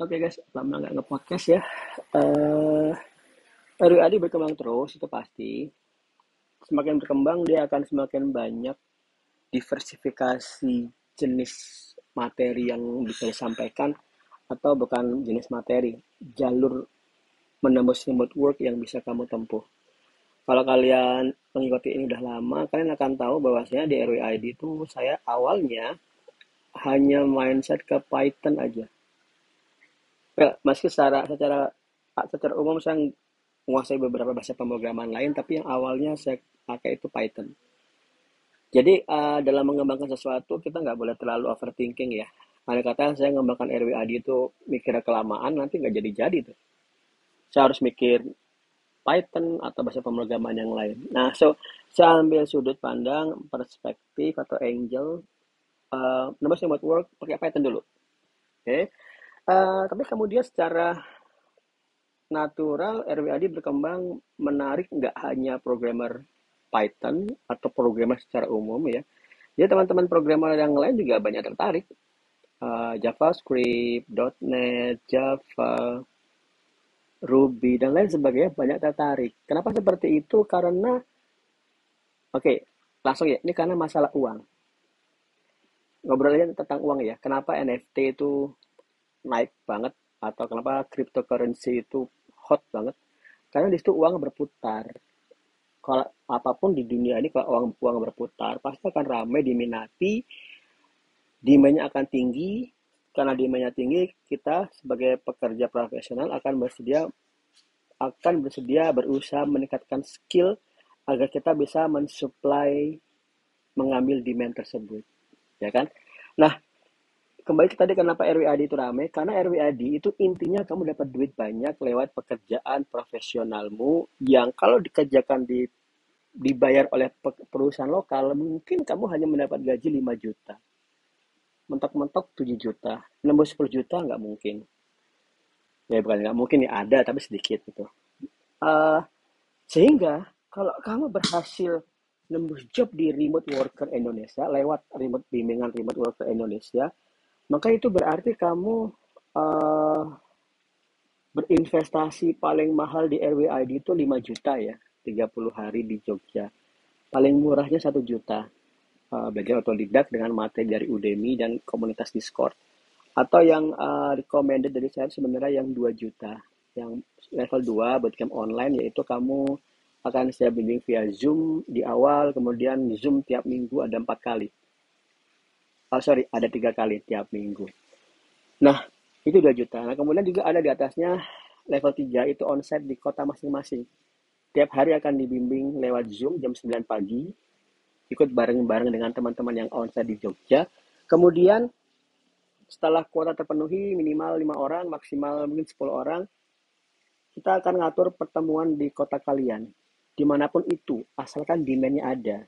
Oke guys, lama nggak nge-podcast ya. Eh, RWAD berkembang terus, itu pasti. Semakin berkembang, dia akan semakin banyak diversifikasi jenis materi yang bisa disampaikan atau bukan jenis materi, jalur menembus remote work yang bisa kamu tempuh. Kalau kalian mengikuti ini udah lama, kalian akan tahu bahwasanya di RWID itu saya awalnya hanya mindset ke Python aja. Ya, meski secara secara secara umum saya menguasai beberapa bahasa pemrograman lain, tapi yang awalnya saya pakai itu Python. Jadi uh, dalam mengembangkan sesuatu kita nggak boleh terlalu overthinking ya. Ada kata saya mengembangkan RWAD itu mikirnya kelamaan nanti nggak jadi-jadi tuh. Saya harus mikir Python atau bahasa pemrograman yang lain. Nah, so saya ambil sudut pandang, perspektif atau angel, uh, nama saya buat work pakai Python dulu. Oke. Okay. Uh, tapi kemudian secara natural RWAD berkembang menarik nggak hanya programmer Python atau programmer secara umum ya. Jadi teman-teman programmer yang lain juga banyak tertarik. Uh, JavaScript, .NET, Java, Ruby, dan lain sebagainya banyak tertarik. Kenapa seperti itu? Karena, oke, okay, langsung ya, ini karena masalah uang. Ngobrol aja tentang uang ya. Kenapa NFT itu naik banget atau kenapa cryptocurrency itu hot banget? Karena di situ uang berputar. Kalau apa pun di dunia ini kalau uang uang berputar pasti akan ramai diminati demandnya akan tinggi. Karena demandnya tinggi kita sebagai pekerja profesional akan bersedia akan bersedia berusaha meningkatkan skill agar kita bisa mensuplai mengambil demand tersebut. Ya kan? Nah kembali ke tadi kenapa RWAD itu ramai karena RWAD itu intinya kamu dapat duit banyak lewat pekerjaan profesionalmu yang kalau dikerjakan di dibayar oleh perusahaan lokal mungkin kamu hanya mendapat gaji 5 juta. Mentok-mentok 7 juta. Nembus 10 juta nggak mungkin. Ya bukan nggak mungkin ya ada tapi sedikit gitu. Uh, sehingga kalau kamu berhasil nembus job di remote worker Indonesia lewat remote bimbingan remote worker Indonesia maka itu berarti kamu uh, berinvestasi paling mahal di RWID itu 5 juta ya 30 hari di Jogja. Paling murahnya satu juta. Uh, belajar otodidak dengan materi dari Udemy dan komunitas Discord. Atau yang uh, recommended dari saya sebenarnya yang 2 juta. Yang level 2 bootcamp online yaitu kamu akan saya bimbing via Zoom di awal kemudian Zoom tiap minggu ada empat kali oh sorry ada tiga kali tiap minggu. Nah itu 2 juta. Nah kemudian juga ada di atasnya level 3 itu onsite di kota masing-masing. Tiap hari akan dibimbing lewat Zoom jam 9 pagi ikut bareng-bareng dengan teman-teman yang onsite di Jogja. Kemudian setelah kuota terpenuhi minimal lima orang maksimal mungkin 10 orang kita akan ngatur pertemuan di kota kalian. Di mana pun itu asalkan demandnya ada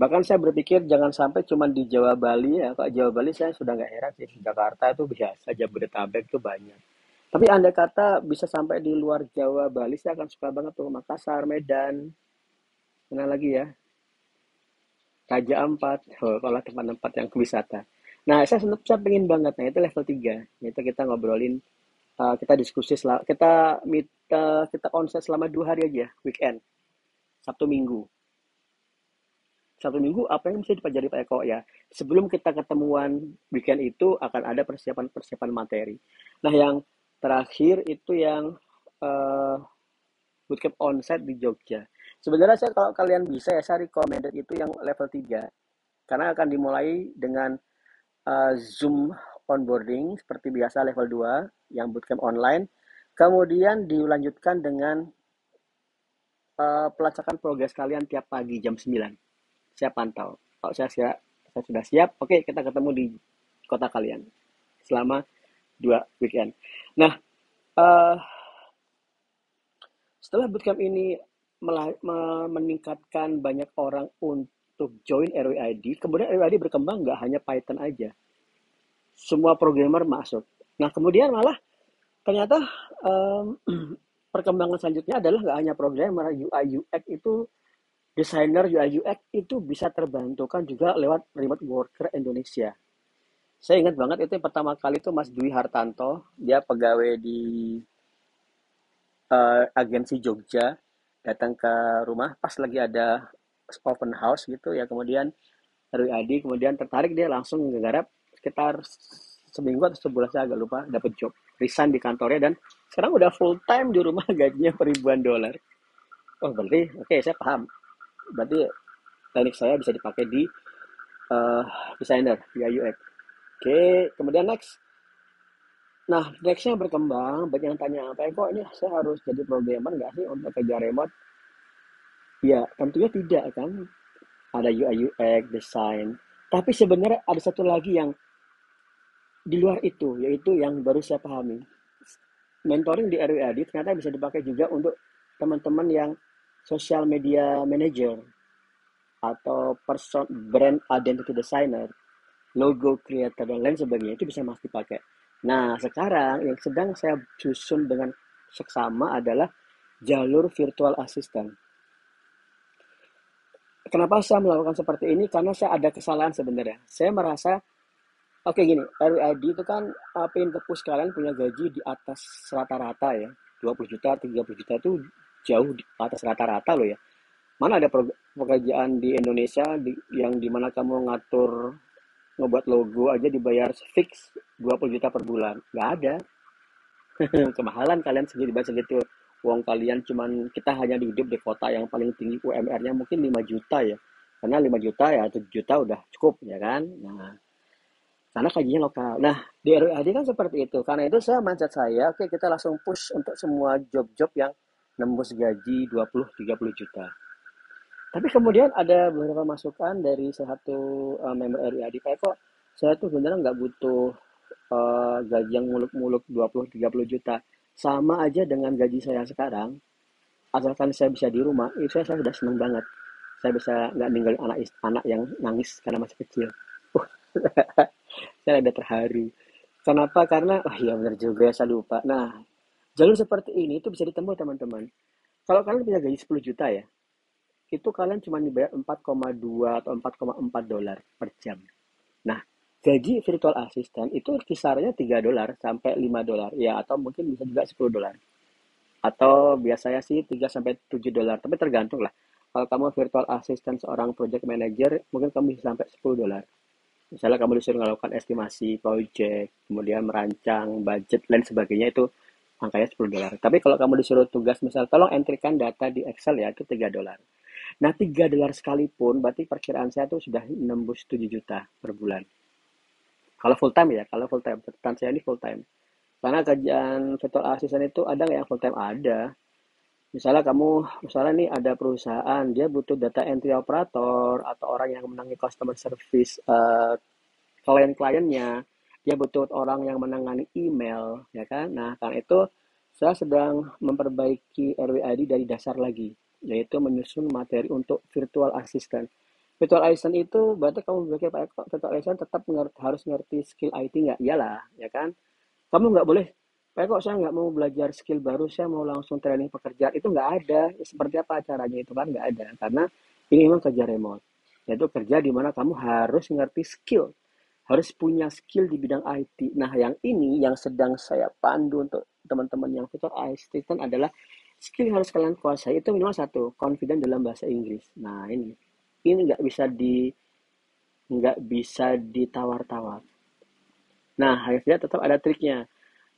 bahkan saya berpikir jangan sampai cuma di Jawa Bali ya kalau Jawa Bali saya sudah nggak heran sih Jakarta itu biasa Jabodetabek itu banyak. Tapi anda kata bisa sampai di luar Jawa Bali saya akan suka banget tuh Makassar Medan. Mana lagi ya? Raja Ampat. Oh, kalau tempat-tempat yang wisata. Nah saya saya pengen banget. Nah itu level 3 itu kita ngobrolin uh, kita diskusi kita kita konser selama dua hari aja weekend. Sabtu Minggu satu minggu apa yang bisa dipelajari Pak Eko? Ya sebelum kita ketemuan weekend itu akan ada persiapan-persiapan materi. Nah yang terakhir itu yang uh, bootcamp onsite di Jogja. Sebenarnya saya kalau kalian bisa ya saya recommended itu yang level 3 karena akan dimulai dengan uh, Zoom onboarding seperti biasa level 2 yang bootcamp online. Kemudian dilanjutkan dengan uh, pelacakan progres kalian tiap pagi jam 9 saya pantau. Kalau saya siap, saya sudah siap, oke okay, kita ketemu di kota kalian selama dua weekend. Nah, uh, setelah bootcamp ini meningkatkan banyak orang untuk join RWID, kemudian RWID berkembang nggak hanya Python aja, semua programmer masuk. Nah, kemudian malah ternyata um, perkembangan selanjutnya adalah nggak hanya programmer, UI UX itu desainer UI UX itu bisa terbantukan juga lewat remote worker Indonesia. Saya ingat banget itu yang pertama kali itu Mas Dwi Hartanto, dia pegawai di eh, agensi Jogja, datang ke rumah pas lagi ada open house gitu ya, kemudian Rwi Adi kemudian tertarik dia langsung menggarap sekitar seminggu atau sebulan saya agak lupa dapat job resign di kantornya dan sekarang udah full time di rumah gajinya ribuan dolar oh berarti oke okay, saya paham berarti teknik saya bisa dipakai di uh, designer ya UX oke okay, kemudian next. Nah nextnya berkembang. Banyak yang tanya apa ya kok ini saya harus jadi programmer nggak sih untuk kerja remote? Ya tentunya tidak kan. Ada UI UX design tapi sebenarnya ada satu lagi yang di luar itu yaitu yang baru saya pahami. Mentoring di RWAD ternyata bisa dipakai juga untuk teman-teman yang social media manager atau person brand identity designer, logo creator dan lain sebagainya itu bisa masih dipakai. Nah, sekarang yang sedang saya susun dengan seksama adalah jalur virtual assistant. Kenapa saya melakukan seperti ini? Karena saya ada kesalahan sebenarnya. Saya merasa, oke okay, gini, RWID itu kan apa yang tepus kalian punya gaji di atas rata-rata ya. 20 juta, 30 juta itu jauh di atas rata-rata loh ya. Mana ada pekerjaan di Indonesia di, yang di mana kamu ngatur ngebuat logo aja dibayar fix 20 juta per bulan. Nggak ada. Kemahalan kalian segitu baca segitu. Uang kalian cuman kita hanya hidup di kota yang paling tinggi UMR-nya mungkin 5 juta ya. Karena 5 juta ya 7 juta udah cukup ya kan. Nah, karena kajinya lokal. Nah, di RWAD kan seperti itu. Karena itu saya mindset saya, oke okay, kita langsung push untuk semua job-job yang nembus gaji 20-30 juta. Tapi kemudian ada beberapa masukan dari satu uh, member RIAD, kayak kok saya tuh sebenarnya nggak butuh uh, gaji yang muluk-muluk 20-30 juta. Sama aja dengan gaji saya sekarang, asalkan saya bisa di rumah, itu saya, saya sudah senang banget. Saya bisa nggak ninggalin anak anak yang nangis karena masih kecil. Uh, saya ada terharu. Kenapa? Karena, oh iya benar juga, saya lupa. Nah, Jalur seperti ini itu bisa ditempuh teman-teman. Kalau kalian punya gaji 10 juta ya, itu kalian cuma dibayar 4,2 atau 4,4 dolar per jam. Nah, gaji virtual assistant itu kisarannya 3 dolar sampai 5 dolar. Ya, atau mungkin bisa juga 10 dolar. Atau biasanya sih 3 sampai 7 dolar, tapi tergantung lah. Kalau kamu virtual assistant seorang project manager, mungkin kamu bisa sampai 10 dolar. Misalnya kamu disuruh melakukan estimasi project, kemudian merancang budget, dan sebagainya itu angkanya 10 dolar. Tapi kalau kamu disuruh tugas misal tolong entrikan data di Excel ya itu 3 dolar. Nah 3 dolar sekalipun berarti perkiraan saya tuh sudah nembus 7 juta per bulan. Kalau full time ya, kalau full time. Catatan saya ini full time. Karena kajian virtual assistant itu ada yang full time? Ada. Misalnya kamu, misalnya nih ada perusahaan, dia butuh data entry operator atau orang yang menangi customer service uh, klien-kliennya dia butuh orang yang menangani email, ya kan? Nah, karena itu saya sedang memperbaiki RWID dari dasar lagi, yaitu menyusun materi untuk virtual assistant. Virtual assistant itu berarti kamu berpikir Pak Eko, virtual assistant tetap harus ngerti skill IT nggak? Iyalah, ya kan? Kamu nggak boleh, Pak Eko saya nggak mau belajar skill baru, saya mau langsung training pekerjaan. Itu nggak ada. Seperti apa caranya itu kan nggak ada. Karena ini memang kerja remote. Yaitu kerja di mana kamu harus ngerti skill harus punya skill di bidang IT. Nah, yang ini yang sedang saya pandu untuk teman-teman yang fitur assistant adalah skill yang harus kalian kuasai itu minimal satu, confident dalam bahasa Inggris. Nah, ini ini nggak bisa di nggak bisa ditawar-tawar. Nah, harusnya tetap ada triknya.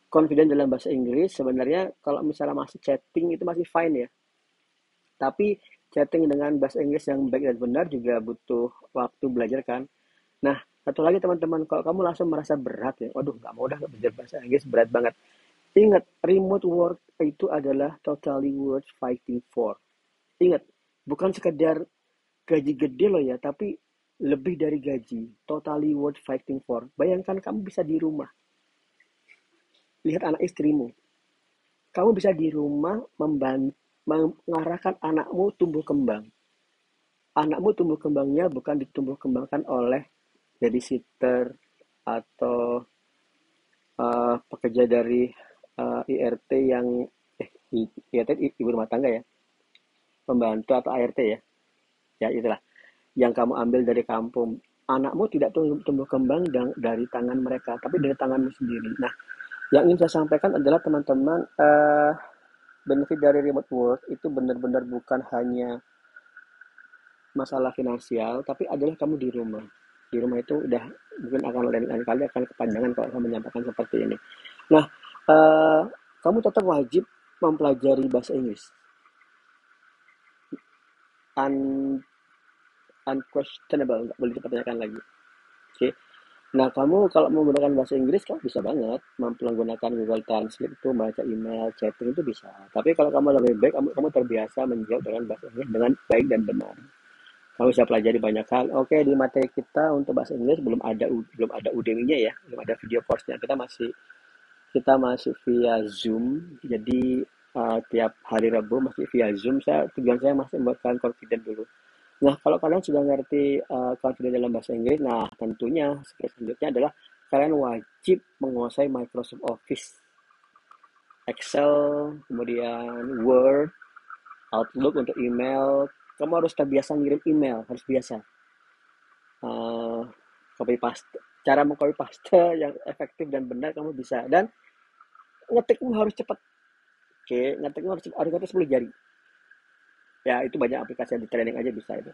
Confident dalam bahasa Inggris sebenarnya kalau misalnya masih chatting itu masih fine ya. Tapi chatting dengan bahasa Inggris yang baik dan benar juga butuh waktu belajar kan. Nah, satu lagi teman-teman, kalau kamu langsung merasa berat ya, waduh nggak mau nggak belajar bahasa Inggris berat banget. Ingat, remote work itu adalah totally worth fighting for. Ingat, bukan sekedar gaji gede loh ya, tapi lebih dari gaji, totally worth fighting for. Bayangkan kamu bisa di rumah, lihat anak istrimu. Kamu bisa di rumah membantu, mengarahkan anakmu tumbuh kembang. Anakmu tumbuh kembangnya bukan ditumbuh kembangkan oleh babysitter atau uh, pekerja dari uh, eh, IRT yang eh IRT ibu rumah tangga ya pembantu atau ART ya ya itulah yang kamu ambil dari kampung anakmu tidak tumbuh, tumbuh kembang dari tangan mereka, tapi dari tanganmu sendiri. Nah, yang ingin saya sampaikan adalah teman-teman, uh, benefit dari remote work itu benar-benar bukan hanya masalah finansial, tapi adalah kamu di rumah. Di rumah itu udah mungkin akan lain kali akan kepanjangan kalau saya menyampaikan seperti ini. Nah, uh, kamu tetap wajib mempelajari bahasa Inggris. Un, unquestionable, nggak boleh dipertanyakan lagi. Oke. Okay. Nah, kamu kalau menggunakan bahasa Inggris, kamu bisa banget menggunakan Google Translate itu baca email, chatting itu bisa. Tapi kalau kamu lebih baik, kamu, kamu terbiasa menjawab dengan bahasa Inggris dengan baik dan benar. Kamu bisa pelajari banyak hal. Oke, di materi kita untuk bahasa Inggris belum ada belum ada Udemy-nya ya, belum ada video course-nya. Kita masih kita masih via Zoom. Jadi uh, tiap hari Rabu masih via Zoom. Saya tujuan saya masih membuat kalian confident dulu Nah, kalau kalian sudah ngerti uh, confident dalam bahasa Inggris, nah tentunya selanjutnya adalah kalian wajib menguasai Microsoft Office, Excel, kemudian Word, Outlook untuk email. Kamu harus terbiasa ngirim email, harus biasa. Uh, copy paste, cara mengcopy paste yang efektif dan benar kamu bisa. Dan ngetikmu harus cepat. Oke, ngetikmu harus cepat, harus ngetik 10 jari. Ya itu banyak aplikasi yang di training aja bisa itu.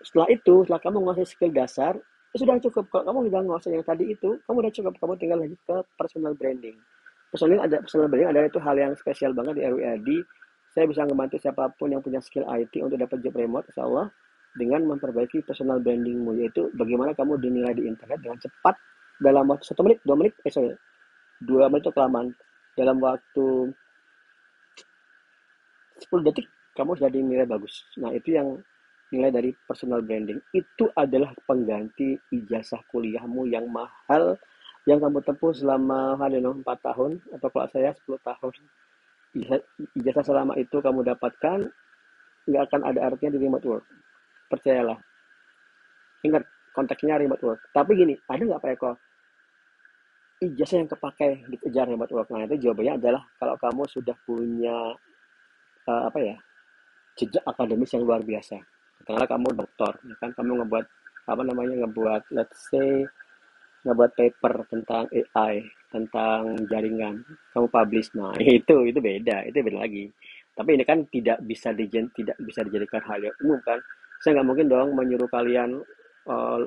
Setelah itu setelah kamu menguasai skill dasar itu sudah cukup. Kalau kamu sudah menguasai yang tadi itu kamu sudah cukup. Kamu tinggal lagi ke personal branding. Personal ada personal branding adalah itu hal yang spesial banget di RWAD saya bisa membantu siapa pun yang punya skill IT untuk dapat job remote insya Allah dengan memperbaiki personal brandingmu yaitu bagaimana kamu dinilai di internet dengan cepat dalam waktu satu menit dua menit eh sorry dua menit itu kelamaan dalam waktu 10 detik kamu sudah dinilai bagus. Nah, itu yang nilai dari personal branding. Itu adalah pengganti ijazah kuliahmu yang mahal yang kamu tempuh selama I don't know, 4 tahun atau kalau saya 10 tahun. Ijazah selama itu kamu dapatkan nggak akan ada artinya di remote work. Percayalah. Ingat, konteksnya remote work. Tapi gini, ada nggak Pak Eko? Ijazah yang kepakai dikejar remote work. Nah, itu jawabannya adalah kalau kamu sudah punya uh, apa ya jejak akademis yang luar biasa. Katakanlah kamu dokter, ya kan kamu ngebuat apa namanya ngebuat let's say ngebuat paper tentang AI, tentang jaringan, kamu publish. Nah, itu itu beda, itu beda lagi. Tapi ini kan tidak bisa dijen, tidak bisa dijadikan hal yang umum kan. Saya nggak mungkin dong menyuruh kalian uh,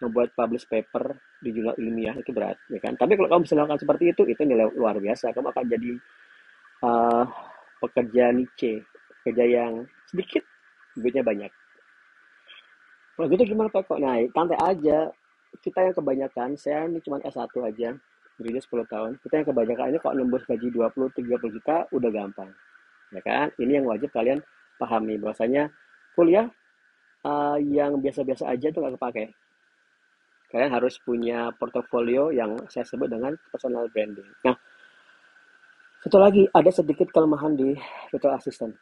ngebuat publish paper di jurnal ilmiah itu berat, ya kan. Tapi kalau kamu bisa melakukan seperti itu, itu nilai luar biasa. Kamu akan jadi uh, pekerja niche kerja yang sedikit duitnya banyak kalau gitu gimana Pak kok nah santai aja kita yang kebanyakan saya ini cuma S1 aja berinya 10 tahun. Kita yang kebanyakan ini kok nembus gaji 20-30 juta udah gampang. Ya kan? Ini yang wajib kalian pahami bahwasanya kuliah uh, yang biasa-biasa aja tuh nggak kepake. Kalian harus punya portofolio yang saya sebut dengan personal branding. Nah satu lagi ada sedikit kelemahan di virtual assistant.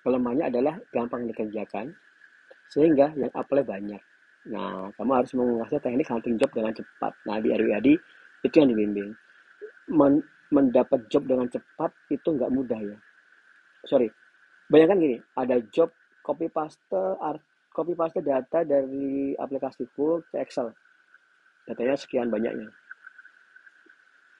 Kelemahannya adalah gampang dikerjakan sehingga yang apply banyak. Nah, kamu harus menguasai teknik hunting job dengan cepat. Nah, di RWAD itu yang dibimbing. Men mendapat job dengan cepat itu nggak mudah ya. Sorry, bayangkan gini, ada job copy paste art, copy paste data dari aplikasi full ke Excel. Datanya sekian banyaknya.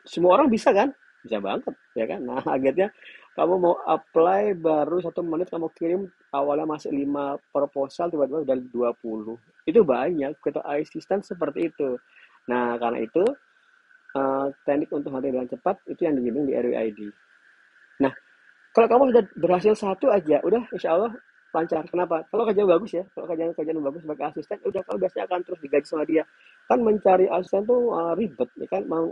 Semua orang bisa kan? Bisa banget, ya kan? Nah, akhirnya kamu mau apply baru satu menit kamu kirim awalnya masih lima proposal tiba-tiba udah 20 itu banyak kita asisten seperti itu nah karena itu uh, teknik untuk dengan cepat itu yang dibimbing di RWID nah kalau kamu sudah berhasil satu aja udah insya Allah lancar. Kenapa? Kalau kerja bagus ya kalau kerjaan kerjaan bagus sebagai asisten udah kalau biasanya akan terus digaji sama dia. Kan mencari asisten tuh uh, ribet ya kan? Mau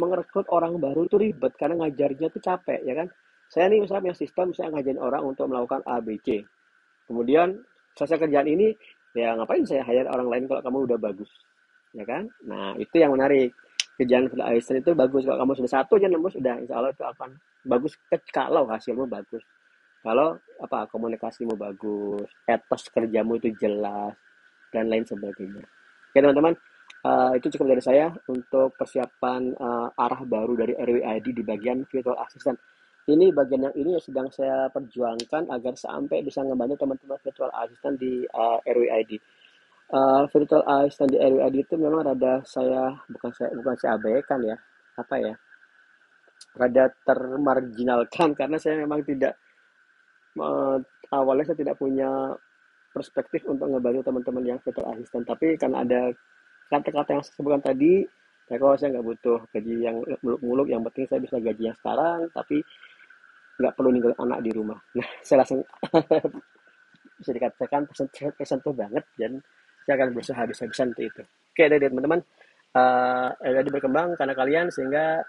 mengerekrut orang baru itu ribet karena ngajarnya tuh capek ya kan? Saya nih misalnya punya sistem saya ngajarin orang untuk melakukan A B C. Kemudian selesai kerjaan ini ya ngapain saya hire orang lain kalau kamu udah bagus ya kan? Nah itu yang menarik kerjaan full assistant itu bagus kalau kamu sudah satu aja nembus sudah insya Allah itu akan bagus kalau hasilmu bagus kalau apa komunikasimu bagus etos kerjamu itu jelas dan lain sebagainya oke teman-teman Uh, itu cukup dari saya untuk persiapan uh, arah baru dari RWID di bagian virtual assistant. Ini bagian yang ini yang sedang saya perjuangkan agar sampai bisa membantu teman-teman virtual assistant di uh, RWID. Uh, virtual assistant di RWAD itu memang rada saya bukan saya bukan saya abaikan ya. Apa ya? Rada termarginalkan karena saya memang tidak uh, awalnya saya tidak punya perspektif untuk ngebantu teman-teman yang virtual assistant tapi karena ada kata-kata yang saya sebutkan tadi ya kalau saya nggak butuh gaji yang muluk-muluk yang penting saya bisa gaji yang sekarang tapi nggak perlu ninggalin anak di rumah. Nah saya langsung bisa dikatakan tersentuh banget dan saya akan berusaha habis-habisan untuk itu. Oke dari teman-teman. Uh, eh, RWAD berkembang karena kalian sehingga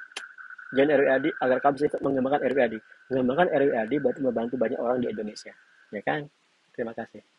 join RWAD agar kamu bisa mengembangkan RWAD mengembangkan RWAD berarti membantu banyak orang di Indonesia. Ya kan? Terima kasih